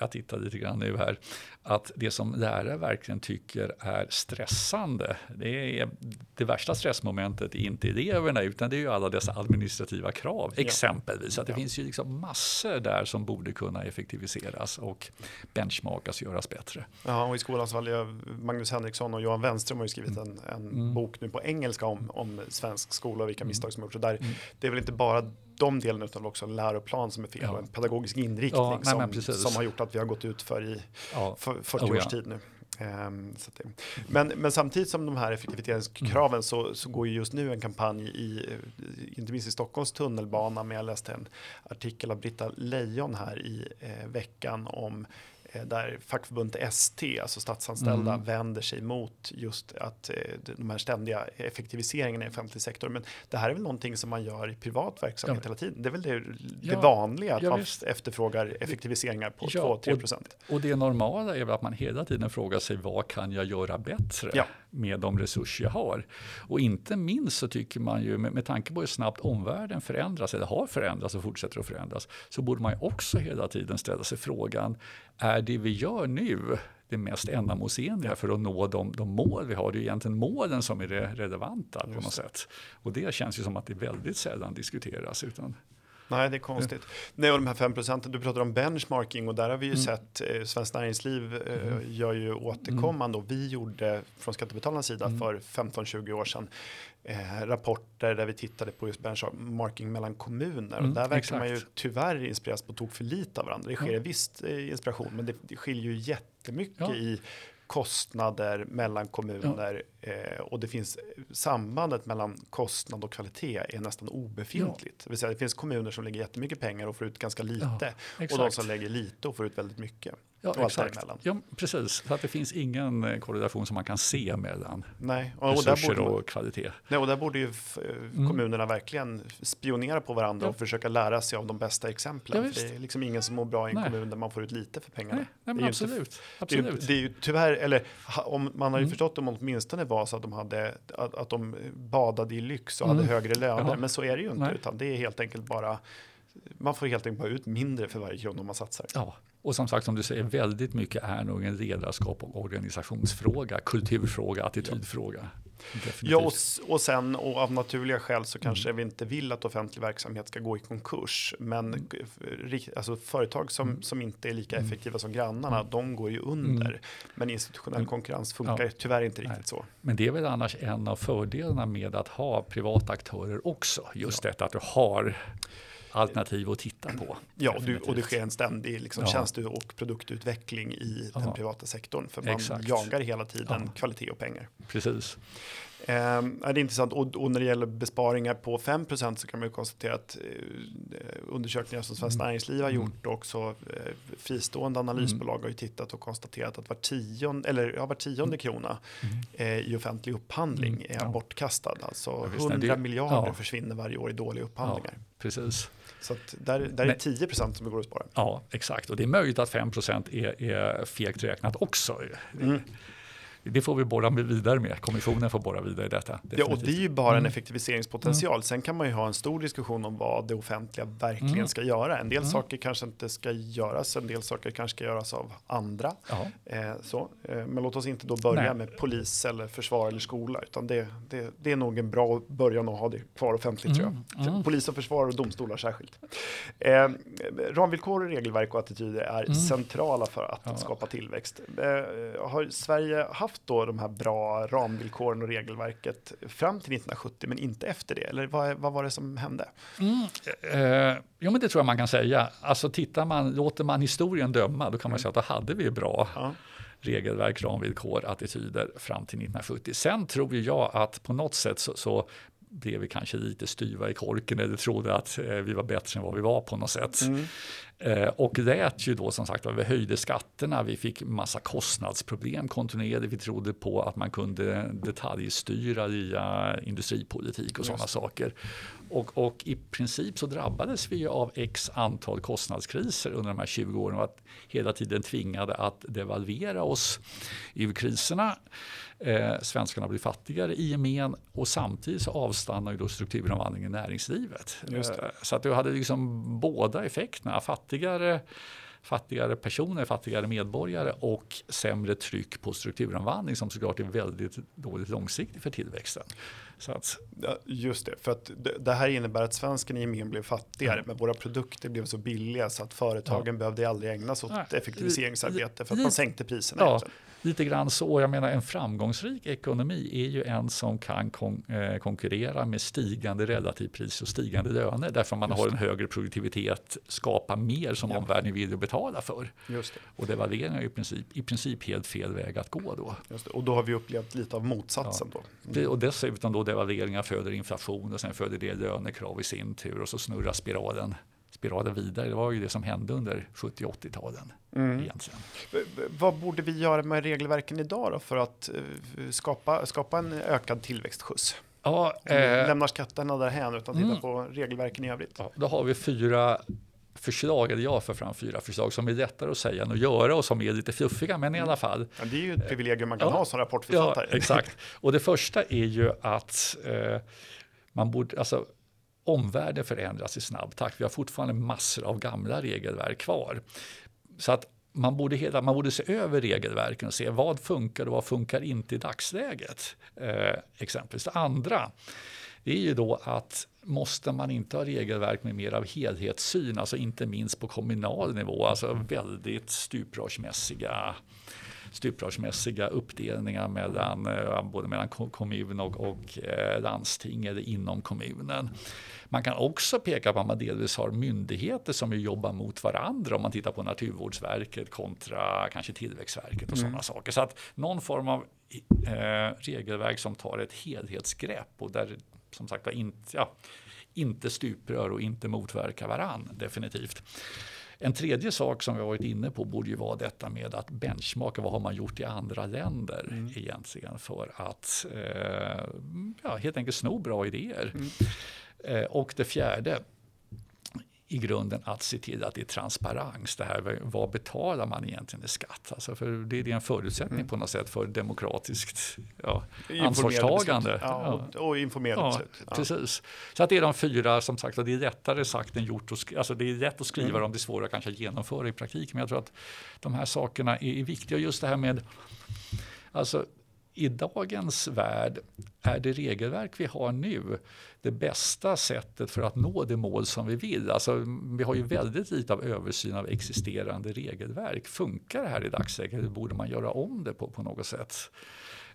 jag tittar lite grann nu här, att det som lärare verkligen tycker är stressande, det är det värsta stressmomentet är inte eleverna utan det är ju alla dessa administrativa krav, ja. exempelvis. Att det ja. finns ju liksom massor där som borde kunna effektiviseras och benchmarkas och göras bättre. Ja, och i skolans fall, Magnus Henriksson och Johan Wenström har ju skrivit en, en mm. bok nu på engelska om, om svensk skola och vilka mm. misstag som gjorts. där, mm. Det är väl inte bara de delarna utan också en läroplan som är fel ja. och en pedagogisk inriktning ja, som, som, har gjort att vi har gått ut för i ja. för 40 oh, års tid nu. Um, det, men, men samtidigt som de här effektivitetskraven mm. så, så går ju just nu en kampanj i, inte minst i Stockholms tunnelbana, men jag läste en artikel av Britta Lejon här i eh, veckan om eh, där fackförbundet ST, alltså statsanställda, Mm. vänder sig mot just att eh, de här ständiga effektiviseringarna i offentlig sektor. Men det här är väl någonting som man gör i privat verksamhet Ja. hela tiden. Det är väl det, det Ja, vanliga att ja, man visst. efterfrågar effektiviseringar på Ja, 2-3 procent. Och det normala är väl att man hela tiden frågar sig vad kan jag göra bättre Ja. Med de resurser jag har? Och inte minst så tycker man ju med, med tanke på hur snabbt omvärlden förändras eller har förändrats och fortsätter att förändras så borde man ju också hela tiden ställa sig frågan är det vi gör nu det mest ändamålsenliga för att nå de, de mål vi har? Det är ju egentligen målen som är det relevanta på något sätt. Och det känns ju som att det väldigt sällan diskuteras. Utan, Nej, det är konstigt. Nej, och de här 5 procenten, du pratar om benchmarking och där har vi ju Mm. sett, eh, Svenskt Näringsliv eh, gör ju återkommande och vi gjorde från Skattebetalarnas sida Mm. för 15-20 år sedan eh, rapporter där vi tittade på just benchmarking mellan kommuner och Mm, där verkar man ju tyvärr inspireras på tok för lite av varandra. Det sker Ja. visst eh, inspiration, men det, det skiljer ju jättemycket Ja. i kostnader mellan kommuner och det finns sambandet mellan kostnad och kvalitet är nästan obefintligt. Det vill säga det finns kommuner som lägger jättemycket pengar och får ut ganska lite och de som lägger lite och får ut väldigt mycket. Ja, och exakt. Ja, precis. Så att det finns ingen eh, korrelation som man kan se mellan Nej, och, och, där resurser borde, man- och kvalitet. nej, och där borde ju eh, kommunerna verkligen spionera på varandra Ja. och försöka lära sig av de bästa exemplen. Ja, det är liksom ingen som mår bra i en Nej. kommun där man får ut lite för pengarna. Nej, nej ju inte absolut. Det är, ju, absolut. det är ju tyvärr, eller om, man har ju Mm. förstått om åtminstone var så att de, hade, att, att de badade i lyx och Mm. hade högre löner. Ja. Men så är det ju inte, Nej. utan det är helt enkelt bara, man får helt enkelt bara ut mindre för varje krona man satsar. Ja, och som sagt som du säger, väldigt mycket är nog en ledarskap och organisationsfråga, kulturfråga, attitydfråga. Definitivt. Ja, och, och sen och av naturliga skäl så kanske Mm. vi inte vill att offentlig verksamhet ska gå i konkurs. Men ri- alltså, företag som, Mm. som inte är lika effektiva som grannarna, de går ju under. Men institutionell Mm. konkurrens funkar Ja. tyvärr inte Nej. riktigt så. Men det är väl annars en av fördelarna med att ha privata aktörer också. Just detta att du har alternativ att titta på. Ja, och, du, och det sker en ständig liksom, Ja. tjänste och produktutveckling i den Ja. privata sektorn. För man Exakt. jagar hela tiden Ja. kvalitet och pengar. Precis. Ja, det är intressant. Och, och när det gäller besparingar på 5% så kan man ju konstatera att eh, undersökningar som Svenskt Mm. Näringsliv har Mm. gjort och också eh, fristående analysbolag har ju tittat och konstaterat att var tionde, eller, ja, var tionde krona eh, i offentlig upphandling Mm. är Ja. bortkastad. Alltså Ja, visst, nej, 100 det- miljarder ja. försvinner varje år i dåliga upphandlingar. Precis. Så där, där är Men- 10 som det går att spara. Ja, exakt. Och det är möjligt att 5 är, är fegt räknat också. Mm. Det får vi borra vidare med. Kommissionen får borra vidare i detta. Ja, och det är ju bara en Mm. effektiviseringspotential. Sen kan man ju ha en stor diskussion om vad det offentliga verkligen Mm. ska göra. En del Mm. saker kanske inte ska göras, en del saker kanske ska göras av andra. Eh, så. Eh, men låt oss inte då börja Nej. med polis eller försvar eller skola, utan det, det, det är nog en bra början att ha det kvar offentligt tror jag. Mm, mm. Polis och försvar och domstolar särskilt. Eh, ramvillkor, regelverk och attityder är Mm. centrala för att Ja. skapa tillväxt. Eh, har Sverige haft då de här bra ramvillkoren och regelverket fram till 1970 men inte efter det? Eller vad, vad var det som hände? Mm, eh, jo, men det tror jag man kan säga. Alltså tittar man, låter man historien döma, då kan man säga att då hade vi bra Ja. regelverk, ramvillkor, attityder fram till 1970. Sen tror jag att på något sätt så, så blev vi kanske lite styva i korken eller trodde att eh, vi var bättre än vad vi var på något sätt. Mm. Eh, och lät ju då som sagt vi höjde skatterna, vi fick massa kostnadsproblem kontinuerligt. Vi trodde på att man kunde detaljstyra via industripolitik och sådana saker. Och, och i princip så drabbades vi ju av x antal kostnadskriser under de här 20 åren och att hela tiden tvingade att devalvera oss ur kriserna. Eh, svenskarna blir fattigare i gemen och samtidigt så avstannar ju då strukturomvandlingen i näringslivet. Eh, Så att du hade liksom båda effekterna, fattigare fattigare personer, fattigare medborgare och sämre tryck på strukturomvandling som såklart är väldigt dåligt långsiktigt för tillväxten. Så att, Ja, just det, för att det, här innebär att svensken i gemen blev fattigare, Ja. men våra produkter blev så billiga så att företagen behövde aldrig ägna sig åt effektiviseringsarbete för att man sänkte priserna. Ja. Lite grann så. Jag menar en framgångsrik ekonomi är ju en som kan kon eh, konkurrera med stigande relativpris och stigande löner därför man Just har en högre produktivitet, skapar mer som Ja. omvärlden vill betala för. Just det, Och devalvering är i princip, i princip helt fel väg att gå då. Och då har vi upplevt lite av motsatsen då. Det, och dessutom då devalveringar föder inflation och sen föder det lönekrav i sin tur och så snurrar spiralen, spirala vidare. Det var ju det som hände under 70 80-talen. Mm. Egentligen. Vad borde vi göra med regelverken idag då för att eh, skapa, skapa en ökad tillväxtskjuts? Ja, eh, lämnar skatterna därhän utan tittar mm. på regelverken i övrigt. ja, då har vi fyra förslag, eller jag för fram fyra förslag som är lättare att säga än att göra och som är lite fluffiga, men i alla fall. Men det är ju ett privilegium man kan Ja. ha som Ja, rapportförfattare. exakt. Och det första är ju att eh, man borde, alltså omvärlden förändras i snabb takt. Vi har fortfarande massor av gamla regelverk kvar. Så att man borde, hela, man borde se över regelverken och se vad funkar och vad funkar inte i dagsläget. Eh, exempelvis. Det andra det är ju då att måste man inte ha regelverk med mer av helhetssyn, alltså inte minst på kommunal nivå, alltså väldigt stuprörsmässiga stuprörsmässiga uppdelningar mellan, eh, både mellan ko- kommun och, och eh, landsting eller inom kommunen. Man kan också peka på att man delvis har myndigheter som jobbar mot varandra om man tittar på Naturvårdsverket kontra kanske Tillväxtverket och sådana saker. Så att någon form av eh, regelverk som tar ett helhetsgrepp och där som sagt var inte, ja, inte stuprör och inte motverkar varann definitivt. En tredje sak som vi varit inne på borde ju vara detta med att benchmarka vad har man gjort i andra länder egentligen för att eh, ja, helt enkelt sno bra idéer. Eh, och det fjärde i grunden att se till att det är transparens. Det här, vad betalar man egentligen i skatt? Alltså för det är en förutsättning på något sätt för demokratiskt ja, ansvarstagande. Ja, och, och informerade Ja, beslut. Ja. precis. Så att det är de fyra, som sagt, och det är lättare sagt än gjort. Och alltså det är lätt att skriva Mm. dem, det är svårare kanske att genomföra i praktiken. Men jag tror att de här sakerna är, viktiga. Just det här med, alltså i dagens värld är det regelverk vi har nu det bästa sättet för att nå det mål som vi vill. Alltså, vi har ju väldigt lite av översyn av existerande regelverk. Funkar det här i dagsläget eller borde man göra om det på, på något sätt?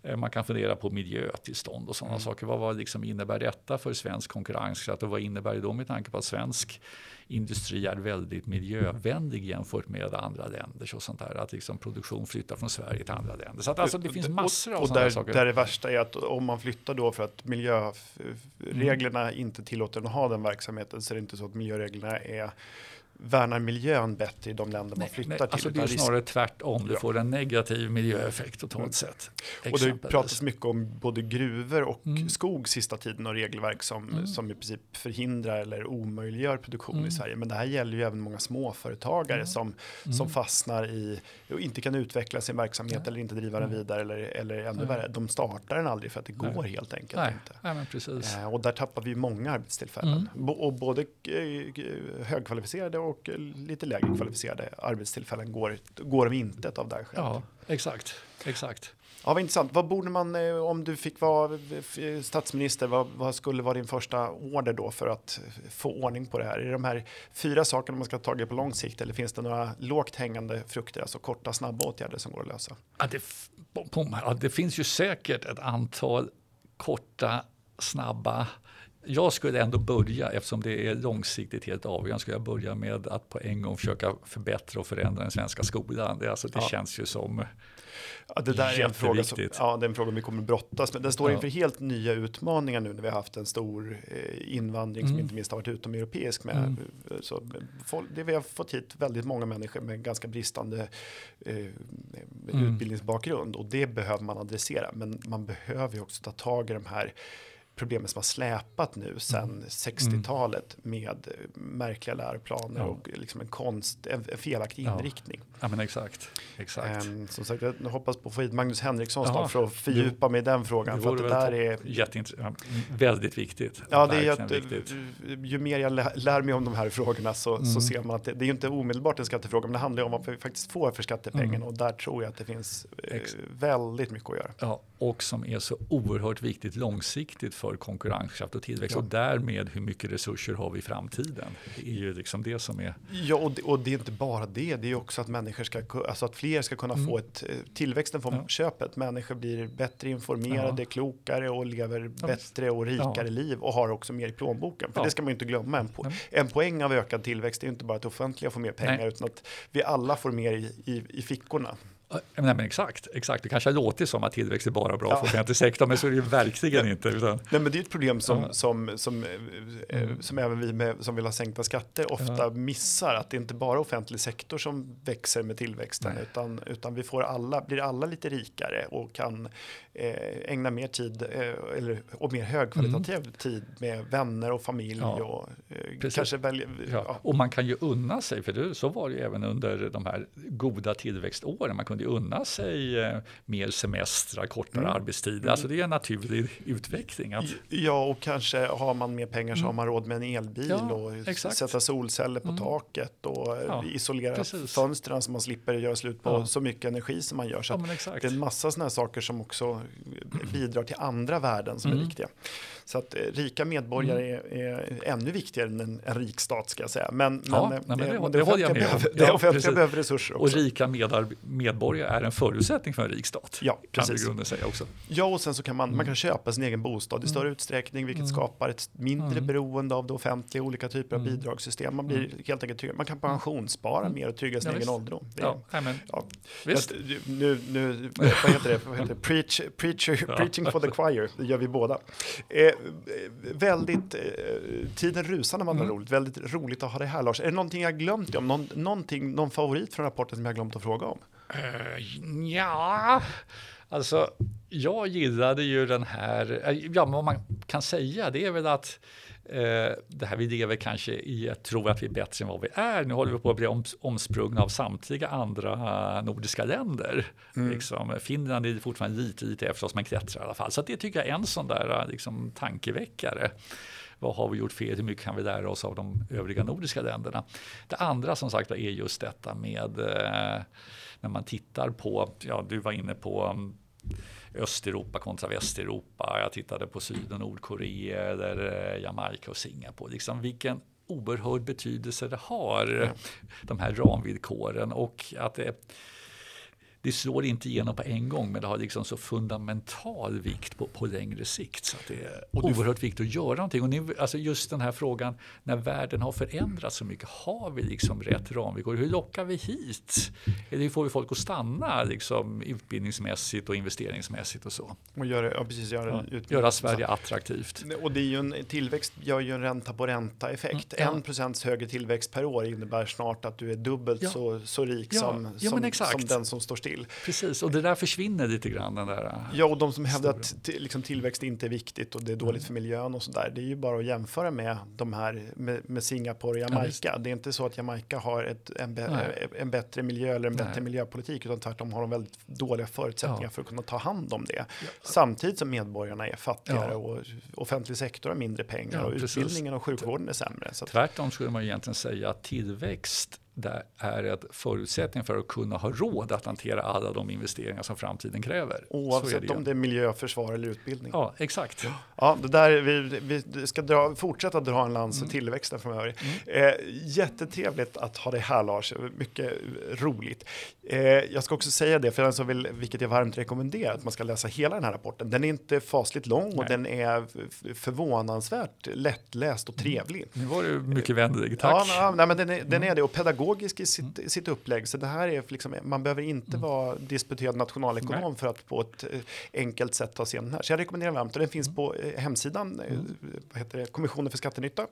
Eh, Man kan fundera på miljötillstånd och sådana saker. Vad, vad liksom innebär detta för svensk konkurrenskraft och vad innebär det då med tanke på att svensk industri är väldigt miljövänlig jämfört med andra länder. Så sånt där, att liksom produktion flyttar från Sverige till andra länder. Så att alltså, det finns massor av och, och sådana där, saker. där det värsta är att om man flyttar då för att miljöreglerna inte tillåter en att ha den verksamheten så är det inte så att miljöreglerna är värnar miljön bättre i de länder man flyttar Nej, till. alltså det är risk- snarare tvärtom. Du Ja. får en negativ miljöeffekt totalt Mm. sett. Och det Exempelvis. pratas mycket om både gruvor och Mm. skog sista tiden och regelverk som, Mm. som i princip förhindrar eller omöjliggör produktion Mm. i Sverige. Men det här gäller ju även många småföretagare Mm. som, Mm. som fastnar i och inte kan utveckla sin verksamhet Nej. eller inte driva den Mm. vidare eller, eller ännu Nej. värre, de startar den aldrig för att det Nej. går helt enkelt Nej, inte. nej, men precis. Eh, Och där tappar vi många arbetstillfällen. Mm. Och både eh, högkvalificerade och lite lägre kvalificerade arbetstillfällen går, går om intet av det här skälet. Ja, exakt. exakt. Ja, vad intressant. Vad borde man, eh, om du fick vara eh, statsminister, vad, vad skulle vara din första order då för att få ordning på det här? Är det de här fyra sakerna man ska ta tag i på lång sikt eller finns det några lågt hängande frukter, alltså korta snabba åtgärder som går att lösa? Ja, det, ja, det finns ju säkert ett antal korta, snabba jag skulle ändå börja, eftersom det är långsiktigt helt avgörande, skulle jag börja med att på en gång försöka förbättra och förändra den svenska skolan. Det, alltså, det Ja. känns ju som Ja, det där är en fråga, som, ja, det är en fråga vi kommer att brottas med. Den står Ja. inför helt nya utmaningar nu när vi har haft en stor eh, invandring som Mm. inte minst har varit utomeuropeisk. Med, Mm. så, det vi har fått hit väldigt många människor med ganska bristande eh, Mm. utbildningsbakgrund och det behöver man adressera. Men man behöver ju också ta tag i de här problemen som har släpat nu sedan 60-talet med märkliga läroplaner Mm. Ja. och liksom en konst, en, en felaktig Ja. inriktning. Ja, men exakt. exakt. Ehm, som sagt, jag hoppas på att få hit Magnus Henriksson Ja, snart för att fördjupa mig i den frågan. för att det där är, jätteintressant. Väldigt viktigt. ja, det är att, viktigt. eh, ju mer jag lä- lär mig om de här frågorna så, Mm. så ser man att det, det är inte omedelbart en skattefråga, men det handlar ju om vad vi faktiskt får för skattepengen Mm. och där tror jag att det finns eh, väldigt mycket att göra. Ja, och som är så oerhört viktigt långsiktigt för konkurrenskraft och tillväxt Ja. och därmed hur mycket resurser har vi i framtiden. Det är ju liksom det som är Ja, och det, och det är inte bara det, det är också att människor ska, alltså att fler ska kunna Mm. få ett, eh, tillväxten från Ja. köpet, människor blir bättre informerade, Ja. klokare och lever bättre och rikare liv och har också mer i plånboken. För det ska man ju inte glömma, en, po- en poäng av ökad tillväxt är ju inte bara att offentliga får mer pengar Nej. utan att vi alla får mer i, i, i fickorna. Nej, men exakt, exakt. Det kanske har låtit som att tillväxt är bara bra ja. för offentlig sektor, men så är det ju verkligen inte. Utan... Nej, men det är ett problem som, ja. som, som, eh, mm. som även vi med, som vill ha sänkta skatter ofta ja. missar, att det inte bara offentlig sektor som växer med tillväxten, utan, utan vi får alla, blir alla lite rikare och kan eh, ägna mer tid eh, eller, och mer högkvalitativ mm. tid med vänner och familj. Och, eh, kanske välja, och man kan ju unna sig, för det, så var det ju även under de här goda tillväxtåren. Man kunde kunde unna sig eh, mer semestrar, kortare mm. arbetstider. Mm. Alltså det är en naturlig utveckling. Att... Ja, och kanske har man mer pengar så mm. har man råd med en elbil ja, och exakt. sätta solceller på mm. taket och ja, isolera precis. fönstren så man slipper göra slut på ja. så mycket energi som man gör. Så det är en massa sådana saker som också bidrar till andra värden som är mm. viktiga. Så att eh, rika medborgare mm. är, är, ännu viktigare än en, en rik stat ska jag säga. Men, ja, men, nej, men det, det, det håller jag med om. Det offentliga behöver resurser också. Och rika medborgare är en förutsättning för en rik stat. Ja, precis. Grunden säga också. Ja, och sen så kan man, mm. man kan köpa sin egen bostad i större mm. utsträckning, vilket mm. skapar ett mindre mm. beroende av det offentliga, olika typer av mm. bidragssystem. Man blir mm. helt enkelt tryggare. Man kan pensionsspara mer och trygga sin ja, egen ålderdom. ja, men, ja. Visst. nu, nu, vad heter det? Vad heter det? Preach, preach, ja. Preaching for the choir, det gör vi båda. Eh, väldigt, eh, tiden rusar när man mm. har roligt. Väldigt roligt att ha det här Lars. Är det någonting jag glömt om? Någon, någonting, någon favorit från rapporten som jag glömt att fråga om? Uh, ja, alltså jag gillade ju den här, eh, ja vad man kan säga det är väl att eh, det här vi lever kanske i att tro att vi är bättre än vad vi är. Nu håller vi på att bli omsprungna av samtliga andra nordiska länder. Mm. Liksom, Finland är fortfarande lite, lite efter oss men klättrar i alla fall. Så det tycker jag är en sån där liksom, tankeväckare vad har vi gjort fel? Hur mycket kan vi lära oss av de övriga nordiska länderna? Det andra som sagt är just detta med eh, när man tittar på, ja du var inne på um, Östeuropa kontra Västeuropa. Jag tittade på Syd och Nordkorea eller eh, Jamaica och Singapore. Liksom vilken oerhörd betydelse det har, de här ramvillkoren och att det det slår inte igenom på en gång men det har liksom så fundamental vikt på, på längre sikt. Så det är oerhört viktigt att göra någonting. Och nu, alltså just den här frågan när världen har förändrats så mycket, har vi liksom rätt ramvillkor? Hur lockar vi hit? Eller hur får vi folk att stanna liksom, utbildningsmässigt och investeringsmässigt och så? Och göra, ja, precis, göra, ja, göra Sverige attraktivt. Och det är ju en tillväxt gör ju en ränta på ränta effekt. Mm, en procents högre tillväxt per år innebär snart att du är dubbelt ja. så, så rik som, som, som den som står still till. Precis, och det där försvinner lite grann. Den där äh, ja, och de som hävdar att liksom, tillväxt inte är viktigt och det är dåligt mm. för miljön och sådär. Det är ju bara att jämföra med de här med, med Singapore och Jamaica. Ja, det är inte så att Jamaica har ett, en, be, en bättre miljö eller en bättre Nej. miljöpolitik utan tvärtom har de väldigt dåliga förutsättningar ja. för att kunna ta hand om det. Samtidigt som medborgarna är fattigare och offentlig sektor har mindre pengar och precis. utbildningen och sjukvården är sämre. Så Tvärtom skulle man egentligen säga att tillväxt det är en förutsättning för att kunna ha råd att hantera alla de investeringar som framtiden kräver. Oavsett det om det är miljö, försvar eller utbildning. Ja, exakt. Ja, det där, vi, vi ska dra, fortsätta dra en lans för mm. tillväxten framöver. Mm. Eh, jättetrevligt att ha dig här Lars, mycket roligt. Eh, jag ska också säga det, för den som vill, vilket jag varmt rekommenderar, att man ska läsa hela den här rapporten. Den är inte fasligt lång och Nej. den är förvånansvärt lättläst och mm. trevlig. Nu var du mycket vänlig, tack. Ja, nej, men den är, den är det och pedagogisk i sitt, mm. sitt upplägg. Så det här är liksom, man behöver inte mm. vara disputerad nationalekonom Nej. för att på ett eh, enkelt sätt ta sig igenom den här. Så jag rekommenderar varmt och den finns mm. på eh, hemsidan, eh, mm. vad heter det, Kommissionen för skattenytta.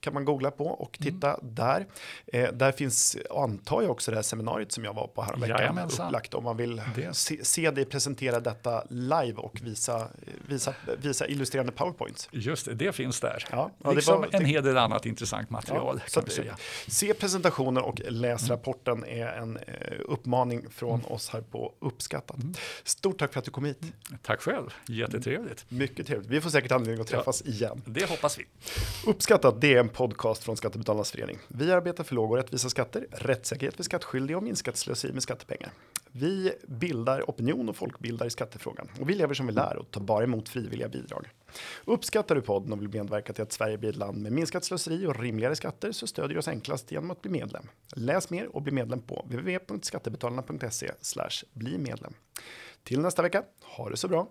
Kan man googla på och mm. titta där. Eh, där finns, antar jag också det här seminariet som jag var på häromveckan upplagt om man vill se, se dig presentera detta live och visa, visa, visa illustrerande powerpoints. Just det, det finns där. Ja, ja liksom var, en hel del annat intressant material. Ja, vi säga. Se presentationen och läs mm. rapporten är en eh, uppmaning från mm. oss här på Uppskattat. Mm. Stort tack för att du kom hit. Tack själv, jättetrevligt. Mycket trevligt. Vi får säkert anledning att träffas igen. Det hoppas vi. Uppskattat, det är en podcast från Skattebetalarnas förening. Vi arbetar för låga och rättvisa skatter, rättssäkerhet för skattskyldiga och minskat slöseri med skattepengar. Vi bildar opinion och folkbildar i skattefrågan och vi lever som vi lär och tar bara emot frivilliga bidrag. Uppskattar du podden och vill medverka till att Sverige blir ett land med minskat slöseri och rimligare skatter så stödjer du oss enklast genom att bli medlem. Läs mer och bli medlem på www.skattebetalarna.se bli medlem. Till nästa vecka, ha det så bra!